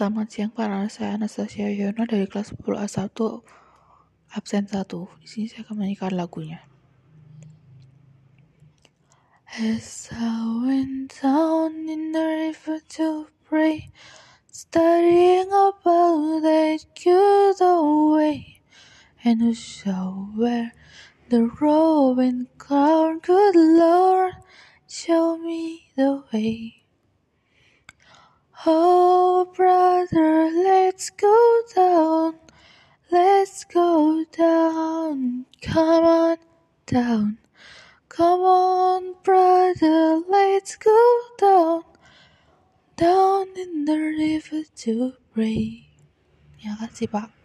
Selamat siang para saya Anastasia Yono dari kelas 10 A1 absen 1. Di sini saya akan menyanyikan lagunya. As I went down in the river to pray, studying about that good old way, and who shall wear the robe and crown, good Lord, show me the way. Oh, let's go down. Let's go down. Come on down. Come on, brother, let's go down. Down in the river to pray. Ya kasih, Pak.